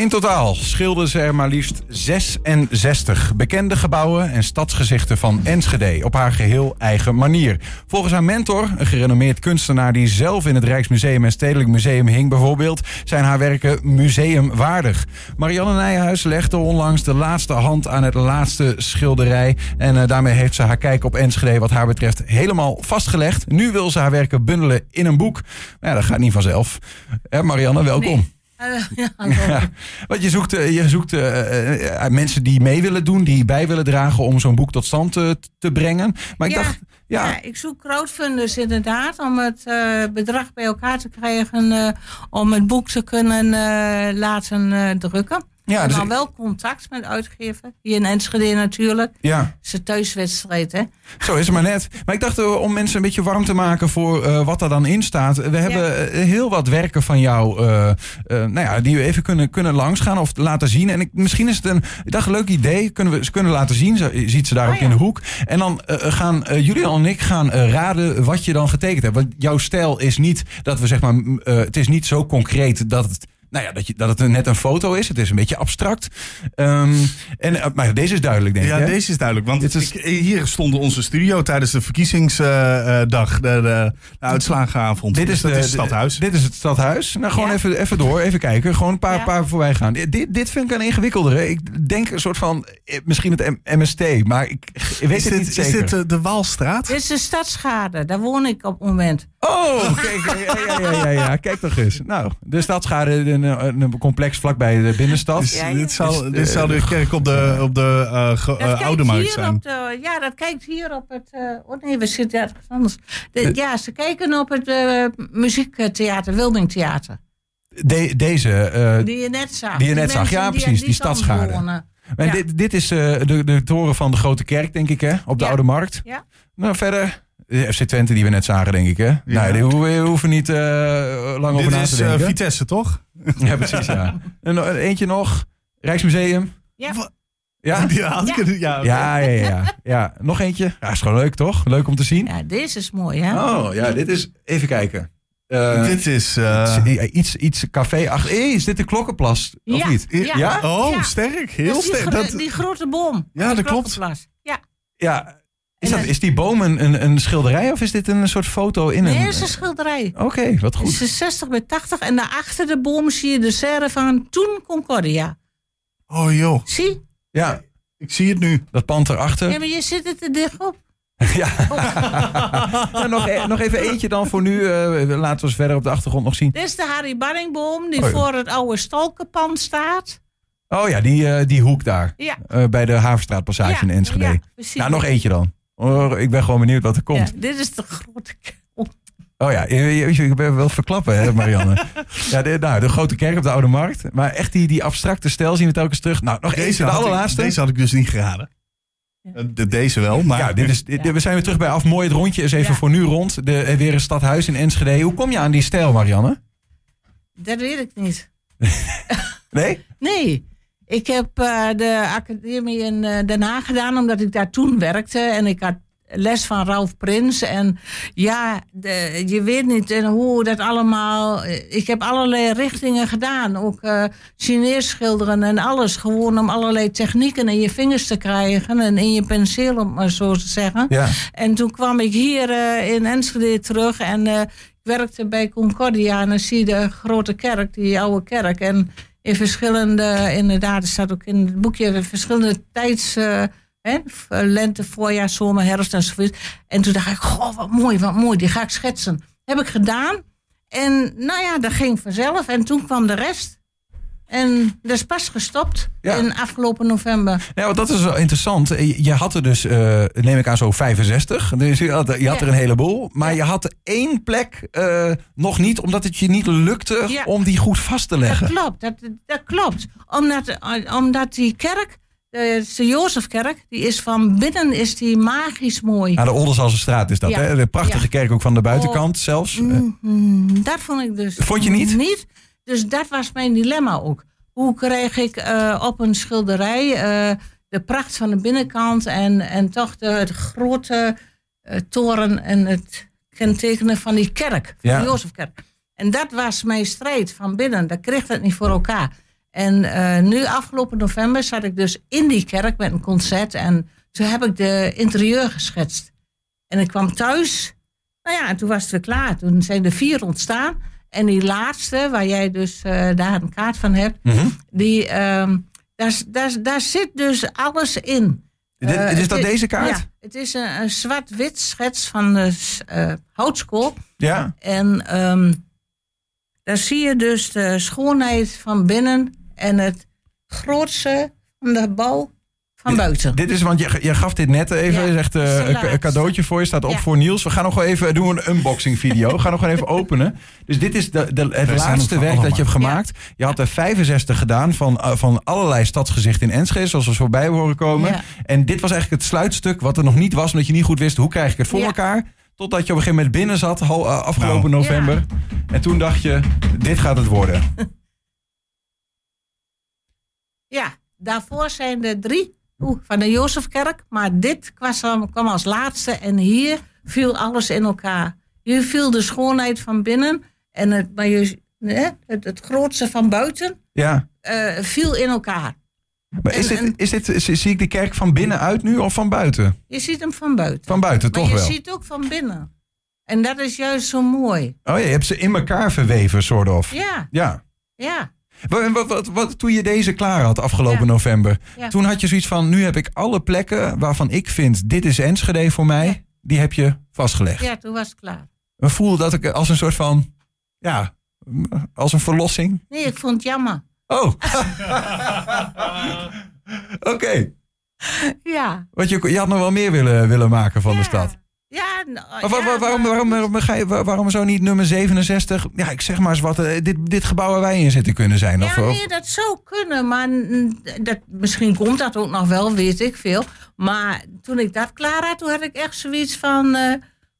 In totaal schilderden ze er maar liefst 66 bekende gebouwen en stadsgezichten van Enschede op haar geheel eigen manier. Volgens haar mentor, een gerenommeerd kunstenaar die zelf in het Rijksmuseum en Stedelijk Museum hing bijvoorbeeld, zijn haar werken museumwaardig. Marianne Nijhuis legde onlangs de laatste hand aan het laatste schilderij en uh, daarmee heeft ze haar kijk op Enschede wat haar betreft helemaal vastgelegd. Nu wil ze haar werken bundelen in een boek. Ja, dat gaat niet vanzelf. Eh, Marianne, welkom. Uh, ja, Ja, want je zoekt, eh, je zoekt uh, mensen die mee willen doen, die bij willen dragen om zo'n boek tot stand te, te brengen. Maar ik ja, dacht, ja, ja, ik zoek crowdfunders inderdaad om het uh, bedrag bij elkaar te krijgen uh, om het boek te kunnen laten drukken. Ja, dus dan ik- wel contact met uitgever. Hier in Enschede natuurlijk. ja, Zijn thuiswedstrijd, hè? zo is het maar net. Maar ik dacht eh, om mensen een beetje warm te maken voor eh, wat er dan in staat. We hebben eh, heel wat werken van jou, nou ja, die we even kunnen, kunnen langsgaan of laten zien. En ik, misschien is het een, ik dacht, een leuk idee. Kunnen we ze kunnen laten zien. Je ziet ze daar Oh, ook ja. in de hoek. En dan gaan Julian en ik gaan raden wat je dan getekend hebt. Want jouw stijl is niet dat we zeg maar, het is niet zo concreet dat het. Nou ja, dat, je, dat het net een foto is. Het is een beetje abstract. Ehm, en, eh, maar deze is duidelijk, denk ik. Ja, hè? deze is duidelijk. Want Dit is- ik- hier stond onze studio tijdens de verkiezingsdag, de, de, de uitslagenavond. Dit Dus is, dat de, is het stadhuis. Dit is het stadhuis. Nou, gewoon Ja. even, even door, even kijken. Gewoon een paar, Ja. paar voorbij gaan. Dit, dit vind ik een ingewikkeldere. Ik denk een soort van, eh, misschien het MST, maar ik, ik weet is het dit, niet is zeker. dit eh, de Waalstraat? Dit is de Stadschade. Daar woon ik op het moment. Oh, kijk, ja, ja, ja, ja, ja, kijk toch eens. Nou, de stadschade, een, een, een complex vlakbij de binnenstad. Dus Ja, dit, zal, Is, dit eh, zal de kerk op de, op de eh, eh, Oude Markt hier zijn. op de, ja, dat kijkt hier op het. eh, oh nee, we zitten ergens anders. De- ja, ze kijken op het eh, muziektheater, Wildingtheater. De, deze, eh, Die je net zag. Die je net zag, ja, die- precies, die wonen. en ja. dit, dit is eh, de, de toren van de Grote Kerk, denk ik, hè? Op de Ja. Oude Markt. Ja. Nou, verder... de FC Twente die we net zagen, denk ik, hè? Nee, die hoeven, we hoeven niet eh, lang over Dit na is te eh, denken. Vitesse, toch? Ja, precies, ja. En nog- eentje nog. Rijksmuseum. Ja. Ja? Ja, had ik Ja. het- ja. Ja, ja, ja, ja. ja. Nog eentje. Ja, is gewoon leuk, toch? Leuk om te zien. ja, deze is mooi, hè? Oh, ja, dit is... Even kijken. Eh, Dit is... eh, iets, iets café achter. Hey, is dit de klokkenplas? Of Ja. niet? Ja. Ja? oh, Ja. sterk. Heel die, sterk. gro- Dat, die grote boom. Ja, dat De klopt. Klokkenplas. Ja. Ja. Is, dat, is die boom een, een, een schilderij of is dit een soort foto in een... Nee, het is een schilderij. Oké, wat Het goed. is 60 bij 80 en daarachter de boom zie je de serre van toen Concordia. oh joh, Zie? Ja, ik zie het nu. dat pand erachter. Ja, maar je zit er te dicht op. Ja. Nou, nog, e- nog even eentje dan voor nu. eh, laten we eens verder op de achtergrond nog zien. Dit is de Harry Barringboom die Oh voor het oude stalkenpand staat. Oh ja, die, eh, die hoek daar. Ja. Eh, bij de Havenstraatpassage Ja, in Enschede. ja, precies. nou, nog eentje dan. Oh, ik ben gewoon benieuwd wat er komt. Ja, dit is de grote kerk. Oh ja, je, je, je bent wel verklappen, hè, Marianne. ja, de, nou, de grote kerk op de Oude Markt. Maar echt die, die abstracte stijl zien we telkens terug. Nou, nog eentje, de ik- allerlaatste. deze had ik dus niet geraden. Ja. Eh, de- Deze wel, maar... ja, dit is, dit- Ja. we zijn weer terug bij af. Mooi, het rondje is even Ja. voor nu rond. De, eh, weer een stadhuis in Enschede. Hoe kom je aan die stijl, Marianne? Dat weet ik niet. Nee? Nee. Ik heb eh, de academie in eh, Den Haag gedaan omdat ik daar toen werkte. En ik had les van Ralf Prins. En ja, de, je weet niet eh, hoe dat allemaal... Ik heb allerlei richtingen gedaan. Ook eh Chinees schilderen en alles. Gewoon om allerlei technieken in je vingers te krijgen. En in je penseel, om maar zo te zeggen. Ja. En toen kwam ik hier in Enschede terug en ik werkte bij Concordia. En dan zie je de grote kerk, die oude kerk. En in verschillende, inderdaad, er staat ook in het boekje, verschillende tijds... eh, hè, lente, voorjaar, zomer, herfst enzovoort. En toen dacht ik, goh, wat mooi, wat mooi, die ga ik schetsen. Heb ik gedaan. En nou ja, dat ging vanzelf. En toen kwam de rest. En dat is pas gestopt Ja. in afgelopen november. Ja, want dat is wel interessant. Eh, Je had er dus, eh, neem ik aan, zo 65. Dus je had, je had Ja. er een heleboel. Maar Ja. je had één plek eh, nog niet, omdat het je niet lukte om die goed vast te Dat leggen. klopt, dat, dat klopt. Omdat, omdat die kerk, de Sint-Jozefkerk, die is van binnen is die magisch mooi. Aan de Oldensalse straat is dat, hè? De prachtige kerk ook van de buitenkant zelfs. Eh, Mhm, dat vond ik dus Vond je niet? Niet. Dus dat was mijn dilemma ook. Hoe kreeg ik eh, op een schilderij eh, de pracht van de binnenkant en, en toch de, het grote eh, toren en het kentekenen van die kerk, van Ja. de Jozefkerk. En dat was mijn strijd van binnen. Dat kreeg dat niet voor elkaar. En nu afgelopen november zat ik dus in die kerk met een concert. En toen heb ik de interieur geschetst. En ik kwam thuis. Nou ja, en toen was het weer klaar. Toen zijn er vier ontstaan. En die laatste, waar jij dus eh, daar een kaart van hebt. Mhm. Die, ehm, daar, daar, daar zit dus alles in. Dit- Eh, is dat deze kaart? Ja, het is een, een zwart-wit schets van de eh, houtskool. Ja. En ehm, daar zie je dus de schoonheid van binnen en het grootste van de bouw van buiten. Dit is, want je, je gaf dit net even, Ja, je zegt eh, een, cadeautje voor je, staat op Ja. voor Niels. We gaan nog wel even doen een unboxing video. We gaan nog gewoon even openen. Dus dit is de, de, het laatste werk dat je hebt gemaakt. Je had er 65 gedaan van, eh, van allerlei stadsgezichten in Enschede, zoals we voorbij horen komen. Ja. En dit was eigenlijk het sluitstuk wat er nog niet was, omdat je niet goed wist hoe krijg ik het voor Ja. elkaar. Totdat je op een gegeven moment binnen zat, eh, afgelopen Nou. november. En toen dacht je, dit gaat het worden. Ja, daarvoor zijn er drie oeh, van de Jozefkerk. Maar dit kwam, kwam als laatste en hier viel alles in elkaar. Hier viel de schoonheid van binnen en het, maar je, hè, het, het grootste van buiten Ja. eh, viel in elkaar. Maar is dit, en- is dit, zie ik de kerk van binnenuit nu of van buiten? Je ziet hem van buiten. Van buiten, maar toch je wel. ziet ook van binnen. En dat is juist zo mooi. Oh ja, je hebt ze in elkaar verweven, soort of. Ja, Ja. ja. Wat, wat, wat, wat- toen je deze klaar had afgelopen Ja. november, Ja. toen had je zoiets van: nu heb ik alle plekken waarvan ik vind dit is Enschede voor mij, Ja. die heb je vastgelegd. Ja, toen was het klaar. We voelden dat ik als een soort van, ja, als een verlossing. Nee, ik vond het jammer. Oh. Oké. Ja. Want je, je had nog wel meer willen, willen maken van de stad. Ja, nou, Maar waarom, waarom, waarom, waarom zo niet nummer 67? Ja, ik zeg maar eens wat. eh, dit, dit gebouw waar wij in zitten kunnen zijn. of, Ja, of- nee, dat zou kunnen, maar dat, misschien komt dat ook nog wel, weet ik veel. Maar toen ik dat klaar had, toen had ik echt zoiets van... eh,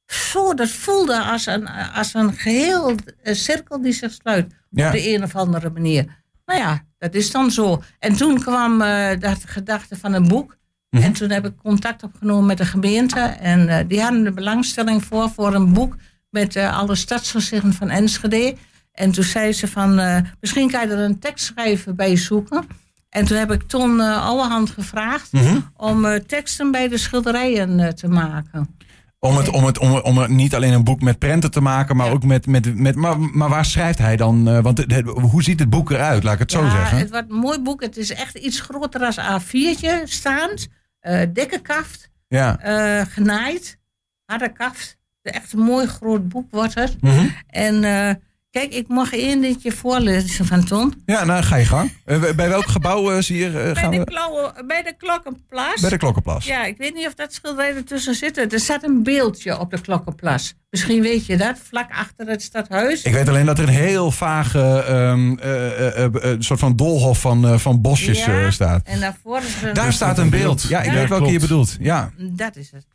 zo, dat voelde als een, als een geheel eh, cirkel die zich sluit. Ja. Op de een of andere manier. Nou ja, dat is dan zo. En toen kwam eh dat gedachte van een boek. Mhm. En toen heb ik contact opgenomen met de gemeente. En eh, die hadden de belangstelling voor, voor een boek met eh, alle stadsgezichten van Enschede. En toen zei ze van, eh, misschien kan je er een tekstschrijver bij zoeken. En toen heb ik Ton Ouwehand gevraagd Mhm. om teksten bij de schilderijen te maken. Om, het, om, het, om, om er niet alleen een boek met prenten te maken, maar Ja. ook met. met, met maar, maar waar schrijft hij dan? want het- het- hoe ziet het boek eruit, laat ik het zo zeggen? het wordt een mooi boek. Het is echt iets groter als A4'tje staand. Eh, dikke kaft, Ja. eh, genaaid, harde kaft. Echt een mooi groot boek wordt het. Mhm. En eh, kijk, ik mag één dingetje voorlezen van Ton. ja, nou ga je gang. Eh, bij welk gebouw eh, zie je, eh, Bij gaan de, we? bij de Klokkenplas. Bij de Klokkenplas. Ja, ik weet niet of dat schilderij ertussen zit. Er staat een beeldje op de Klokkenplas. Misschien weet je dat, vlak achter het stadhuis. Ik weet alleen dat er een heel vage ehm, eh, eh, eh, eh, soort van doolhof van, eh, van bosjes Ja. eh, staat. En daarvoor is er Daar staat een beeld. Ja, ik Ja, weet welke je bedoelt. Ja. Dat is het.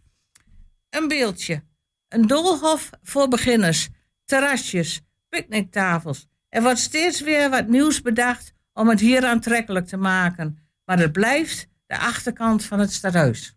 Een beeldje. Een doolhof voor beginners. Terrasjes. Picknicktafels. Er wordt steeds weer wat nieuws bedacht om het hier aantrekkelijk te maken. Maar het blijft de achterkant van het stadhuis.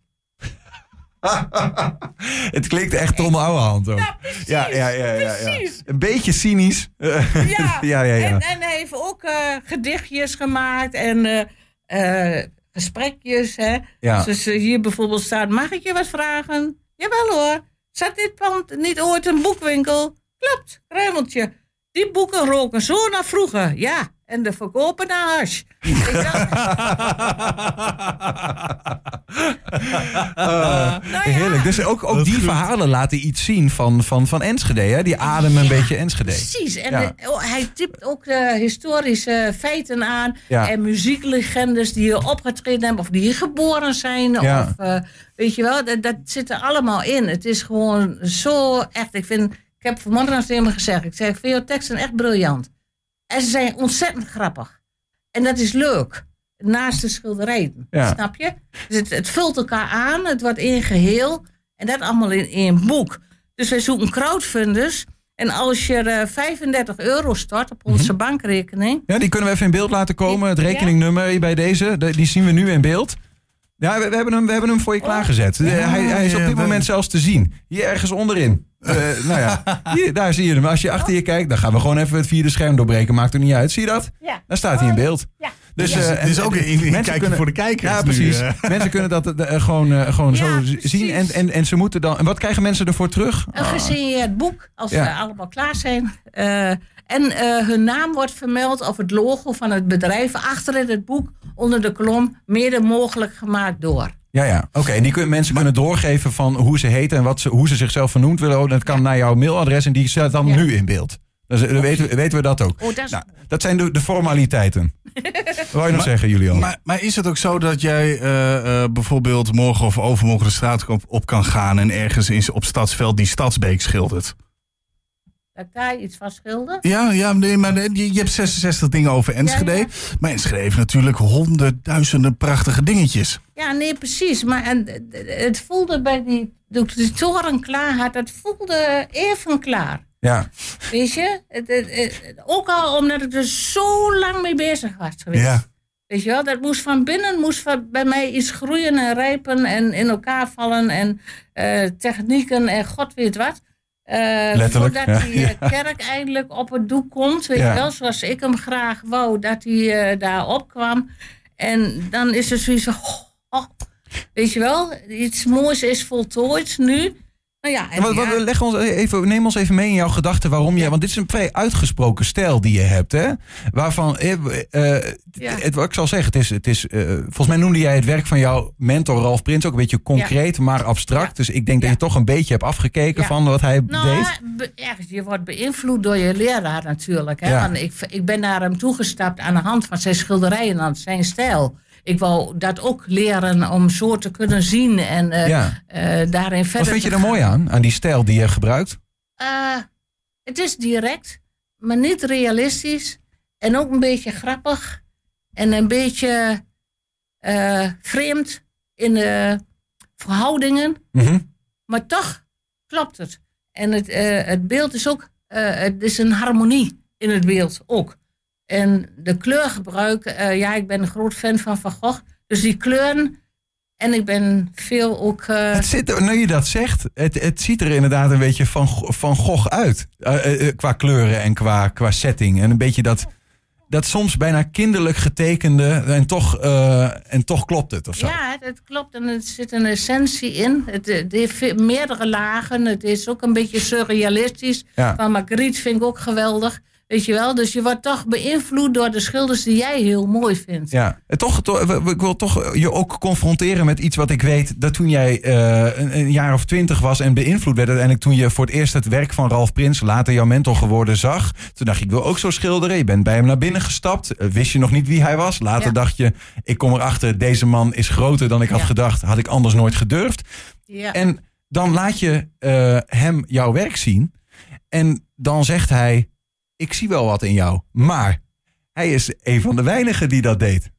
het klinkt echt Tom Ouwehand ook. Ja, ja, ja, ja, ja. precies. Een beetje cynisch. Ja, ja, ja, ja. En, en hij heeft ook eh, gedichtjes gemaakt en eh, eh, gesprekjes. Hè? Ja. Dus hier bijvoorbeeld staat, mag ik je wat vragen? Jawel hoor. Zat dit pand niet ooit een boekwinkel? Klopt, ruimeltje. Die boeken roken zo naar vroeger. Ja, en de verkopen naar hash. Ik dacht, Eh, Heerlijk. Dus ook, ook die goed. verhalen laten iets zien van, van, van Enschede. Hè? Die ademen een beetje Enschede. Precies. En Ja. eh, oh, hij tipt ook de historische feiten aan. Ja. En muzieklegendes die hier opgetreden hebben. Of die hier geboren zijn. Ja. Of, eh, weet je wel, dat, dat zit er allemaal in. Het is gewoon zo echt. Ik, vind, heb vanmorgen tegen hem gezegd. Ik zeg, ik vind jouw teksten echt briljant. En ze zijn ontzettend grappig. En dat is leuk. Naast de schilderijen. Ja. Snap je? Dus het, het vult elkaar aan. Het wordt één geheel. En dat allemaal in één boek. Dus wij zoeken crowdfunders. En als je eh, 35 euro stort op onze bankrekening. Ja, die kunnen we even in beeld laten komen. Het rekeningnummer bij deze, de- die zien we nu in beeld. Ja, we, we hebben hem, we hebben hem voor je klaargezet. Eh, hij, hij is op dit moment zelfs te zien. Hier ergens onderin. Eh, nou ja, hier, daar zie je hem. Als je achter je kijkt, dan gaan we gewoon even het vierde scherm doorbreken. Maakt er niet uit. Zie je dat? Ja. Daar staat hij in beeld. Ja. Dus, eh, het is en- ook en een, mensen kunnen- voor de kijkers Ja, nu, precies. mensen kunnen dat gewoon, eh, gewoon Ja, zo precies. zien. En, en, en ze moeten dan. En wat krijgen mensen ervoor terug? Een gesigneerd boek, als Ja. ze allemaal klaar zijn. Eh, en eh, hun naam wordt vermeld of het logo van het bedrijf achter in het boek onder de kolom mede mogelijk gemaakt door. Ja, ja. Oké, en die kunnen mensen kunnen doorgeven van hoe ze heten en wat ze, hoe ze zichzelf vernoemd willen. Oh, Dat kan Ja. naar jouw mailadres en die staat dan Ja. nu in beeld. Dus, dan weten, we- weten we dat ook. Oh, dat is Nou, dat zijn de, de formaliteiten. Wat wil je nog zeggen, Julian? Maar, maar is het ook zo dat jij eh, eh, bijvoorbeeld morgen of overmorgen de straat op, op kan gaan en ergens in, op Stadsveld die Stadsbeek schildert? Daar iets van schilder. Ja, ja nee, maar je, je hebt 66 dingen over Enschede. Ja, ja. Maar Enschede heeft natuurlijk honderdduizenden prachtige dingetjes. Ja, nee, precies. Maar en, eh, het voelde bij die, toen ik de toren klaar had, het voelde even klaar. ja. Weet je? Het, het- het- ook al omdat ik er zo lang mee bezig was geweest. Weet je wel, dat moest van binnen moest van, bij mij iets groeien en rijpen en in elkaar vallen en eh, technieken en god weet wat. Eh, Letterlijk, voordat die eh, kerk eindelijk op het doek komt, weet je wel, zoals ik hem graag wou, dat hij eh, daar opkwam. En dan is er zoiets van, oh, oh, weet je wel, iets moois is voltooid nu. Nou ja, en En wat, wat, ja, leg ons even, neem ons even mee in jouw gedachten waarom je. Want dit is een vrij uitgesproken stijl die je hebt, hè? Waarvan. eh, eh, Ja. het, wat ik zal zeggen, het is. Het is eh, volgens mij noemde jij het werk van jouw mentor Ralf Prins ook een beetje concreet, maar abstract. Ja. Dus ik denk dat Ja. je toch een beetje hebt afgekeken Ja. van wat hij Nou, deed. be- ergens, je wordt beïnvloed door je leraar natuurlijk. Hè? Ja. Want ik, ik ben naar hem toegestapt aan de hand van zijn schilderijen, aan zijn stijl. Ik wou dat ook leren om zo te kunnen zien en eh, Ja. eh, daarin verder Wat vind je er mooi aan, aan die stijl die je gebruikt? Eh, het is direct, maar niet realistisch. En ook een beetje grappig. En een beetje vreemd in de verhoudingen. Mhm. Maar toch klopt het. En het, het beeld is ook, het is een harmonie in het beeld ook. En de kleurgebruik, eh, ja, ik ben een groot fan van Van Gogh. Dus die kleuren, en ik ben veel ook... eh, Het zit, nu je dat zegt, het, het ziet er inderdaad een beetje van, van Gogh uit. Eh, qua kleuren en qua, qua setting. En een beetje dat, dat soms bijna kinderlijk getekende. En toch, en toch klopt het of zo. ja, het, het klopt en er zit een essentie in. Het, het heeft meerdere lagen. Het is ook een beetje surrealistisch. Ja. Van Magritte vind ik ook geweldig. Weet je wel? Dus je wordt toch beïnvloed door de schilders die jij heel mooi vindt. Ja, En toch, toch, ik wil toch je ook confronteren met iets wat ik weet. Dat toen jij eh, een, een jaar of twintig was en beïnvloed werd. Uiteindelijk toen je voor het eerst het werk van Ralf Prins, later jouw mentor geworden, zag. Toen dacht je, ik wil ook zo schilderen. Je bent bij hem naar binnen gestapt. Eh, Wist je nog niet wie hij was. Later Ja. dacht je, ik kom erachter, deze man is groter dan ik had Ja. gedacht. Had ik anders nooit gedurfd. Ja. En dan laat je eh, hem jouw werk zien. En dan zegt hij: Ik zie wel wat in jou. Maar hij is een van de weinigen die dat deed.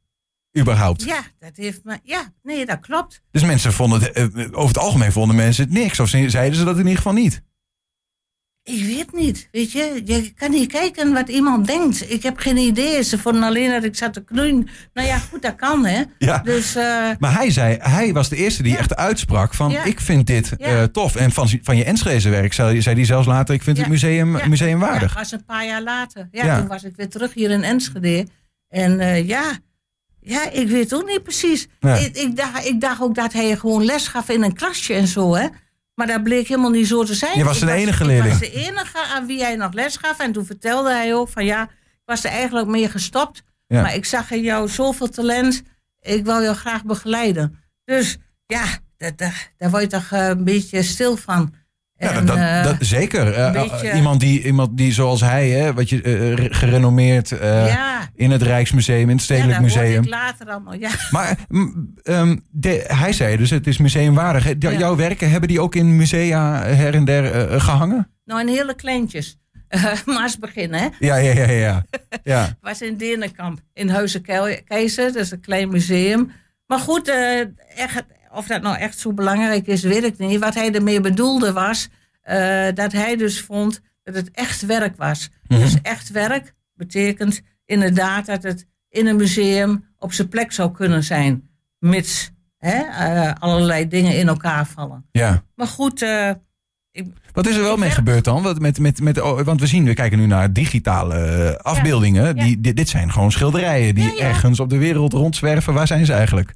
Überhaupt. Ja, dat heeft me. Ja, nee, dat klopt. Dus mensen vonden het, eh, over het algemeen vonden mensen het niks. Of ze- zeiden ze dat in ieder geval niet. Ik weet niet. Weet je, je kan niet kijken wat iemand denkt. Ik heb geen idee. Ze vonden alleen dat ik zat te knoeien. Nou ja, goed, dat kan, hè. Ja. Dus eh, Maar hij zei, hij was de eerste die Ja. echt uitsprak van Ja. ik vind dit eh, tof. En van, van je Enschede werk zei, zei hij zelfs later, ik vind het museum, museumwaardig. Ja, was een paar jaar later. Ja, toen was ik weer terug hier in Enschede. En eh, ja, ja, ik weet ook niet precies. Ik, ik, dacht, ik dacht ook dat hij gewoon les gaf in een klasje en zo, hè. Maar dat bleek helemaal niet zo te zijn. Je was Ik de enige Ik leerling. was de enige aan wie hij nog les gaf. En toen vertelde hij ook van ja, ik was er eigenlijk mee gestopt. Ja. Maar ik zag in jou zoveel talent. Ik wil jou graag begeleiden. Dus ja, dat, daar word je toch eh, een beetje stil van. Ja, En, dat, eh, dat, zeker. Eh, beetje- iemand, die, iemand die zoals hij, hè, wat je, eh, re- gerenommeerd eh, ja, in het Rijksmuseum, in het ja, Stedelijk dat hoorde Museum. later allemaal. Ja. Maar ehm, de- hij zei dus, het is museumwaardig. hè. Ja. Jouw werken, hebben die ook in musea her en der eh, gehangen? Nou, een hele kleintjes. Maar eens beginnen, hè. Ja, ja, ja, ja. ja. was in Denenkamp, in Huizen Ke- Keizer. Dat is een klein museum. Maar goed, eh, echt, of dat nou echt zo belangrijk is, weet ik niet. Wat hij ermee bedoelde was eh, dat hij dus vond dat het echt werk was. Mhm. Dus echt werk betekent inderdaad dat het in een museum op zijn plek zou kunnen zijn. Mits hè, eh, allerlei dingen in elkaar vallen. Ja. Maar goed, eh, Wat is er wel mee gebeurd dan? Wat met, met, met, oh, want we zien, we kijken nu naar digitale afbeeldingen. Ja. Die, dit, dit zijn gewoon schilderijen die ja. ergens op de wereld rondzwerven. Waar zijn ze eigenlijk?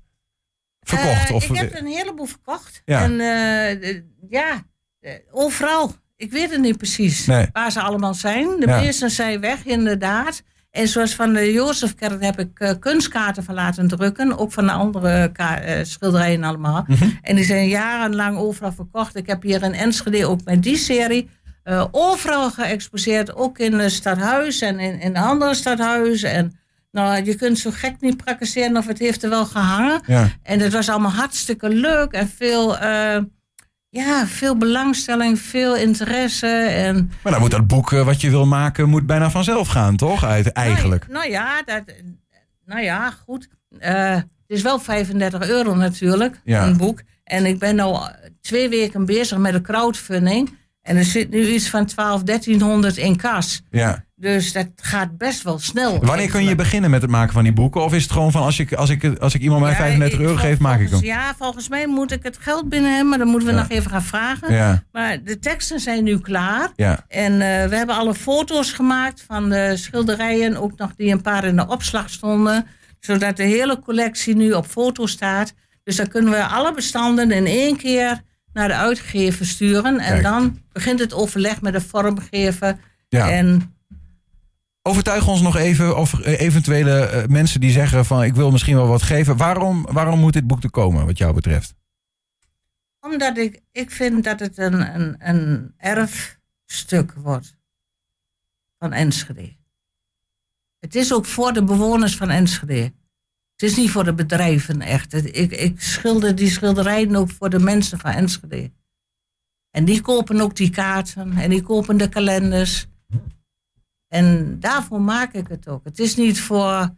Verkocht? eh, of, ik heb een heleboel verkocht. Ja. En eh, de- ja, eh, overal. Ik weet het niet precies Nee. waar ze allemaal zijn. De Ja. meesten zijn weg, inderdaad. En zoals van de Jozefkerk heb ik eh, kunstkaarten van laten drukken. Ook van de andere eh, schilderijen allemaal. Mhm. En die zijn jarenlang overal verkocht. Ik heb hier in Enschede ook met die serie eh, overal geëxposeerd. Ook in het stadhuis en in, in andere stadhuizen. En nou, je kunt zo gek niet praktiseren of het heeft er wel gehangen. ja. En het was allemaal hartstikke leuk en veel, eh, ja, veel belangstelling, veel interesse. En, Maar dan moet dat boek eh, wat je wil maken, moet bijna vanzelf gaan, toch? Uit, eigenlijk. Nou, ja, dat, nou ja, goed. Eh, het is wel 35 euro natuurlijk, Ja. een boek. En ik ben nu twee weken bezig met de crowdfunding. En er zit nu iets van 12, 1300 in kas. Ja. Dus dat gaat best wel snel. Wanneer kun je beginnen met het maken van die boeken? Of is het gewoon van als ik, als ik, als ik iemand mij Ja, 35 ik- euro geef, maak ik hem? Ja, volgens mij moet ik het geld binnen hebben, maar dan moeten we Ja. nog even gaan vragen. Ja, Maar de teksten zijn nu klaar. ja. En eh, we hebben alle foto's gemaakt van de schilderijen, ook nog die een paar in de opslag stonden. Zodat de hele collectie nu op foto staat. Dus dan kunnen we alle bestanden in één keer naar de uitgever sturen. En Kijk. dan begint het overleg met de vormgever. ja. En Overtuig ons nog even over eh, eventuele eh, mensen die zeggen van ik wil misschien wel wat geven. Waarom, waarom moet dit boek er komen, wat jou betreft? omdat ik, ik vind dat het een, een, een erfstuk wordt van Enschede. Het is ook voor de bewoners van Enschede. Het is niet voor de bedrijven echt. Ik, ik schilder die schilderijen ook voor de mensen van Enschede. En die kopen ook die kaarten en die kopen de kalenders. En daarvoor maak ik het ook. Het is niet voor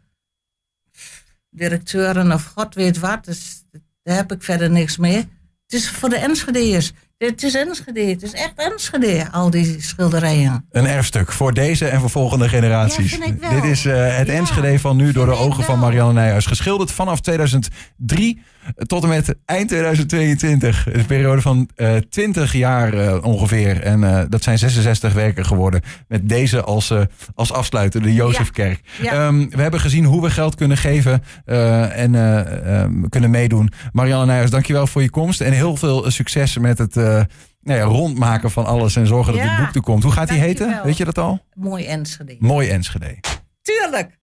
directeuren of god weet wat. Dus daar heb ik verder niks mee. Het is voor de Enschede'ers. Het is Enschede. Het is echt Enschede, al die schilderijen. Een erfstuk voor deze en voor volgende generaties. Ja. Dit is eh, het Ja, Enschede van nu door de ogen van. Marianne Nijhuis. Geschilderd vanaf 2003 tot en met eind 2022. Een periode van eh 20 jaar eh, ongeveer. En dat zijn 66 werken geworden. Met deze als, als afsluiter, de Jozefkerk. Ja. Ehm, we hebben gezien hoe we geld kunnen geven en eh, ehm, kunnen meedoen. Marianne Nijhuis, dankjewel voor je komst. En heel veel succes met het nou ja, rondmaken van alles en zorgen dat Ja, dit boek er komt. Hoe gaat die heten? Weet je dat al? Mooi Enschede. Mooi Enschede. Tuurlijk.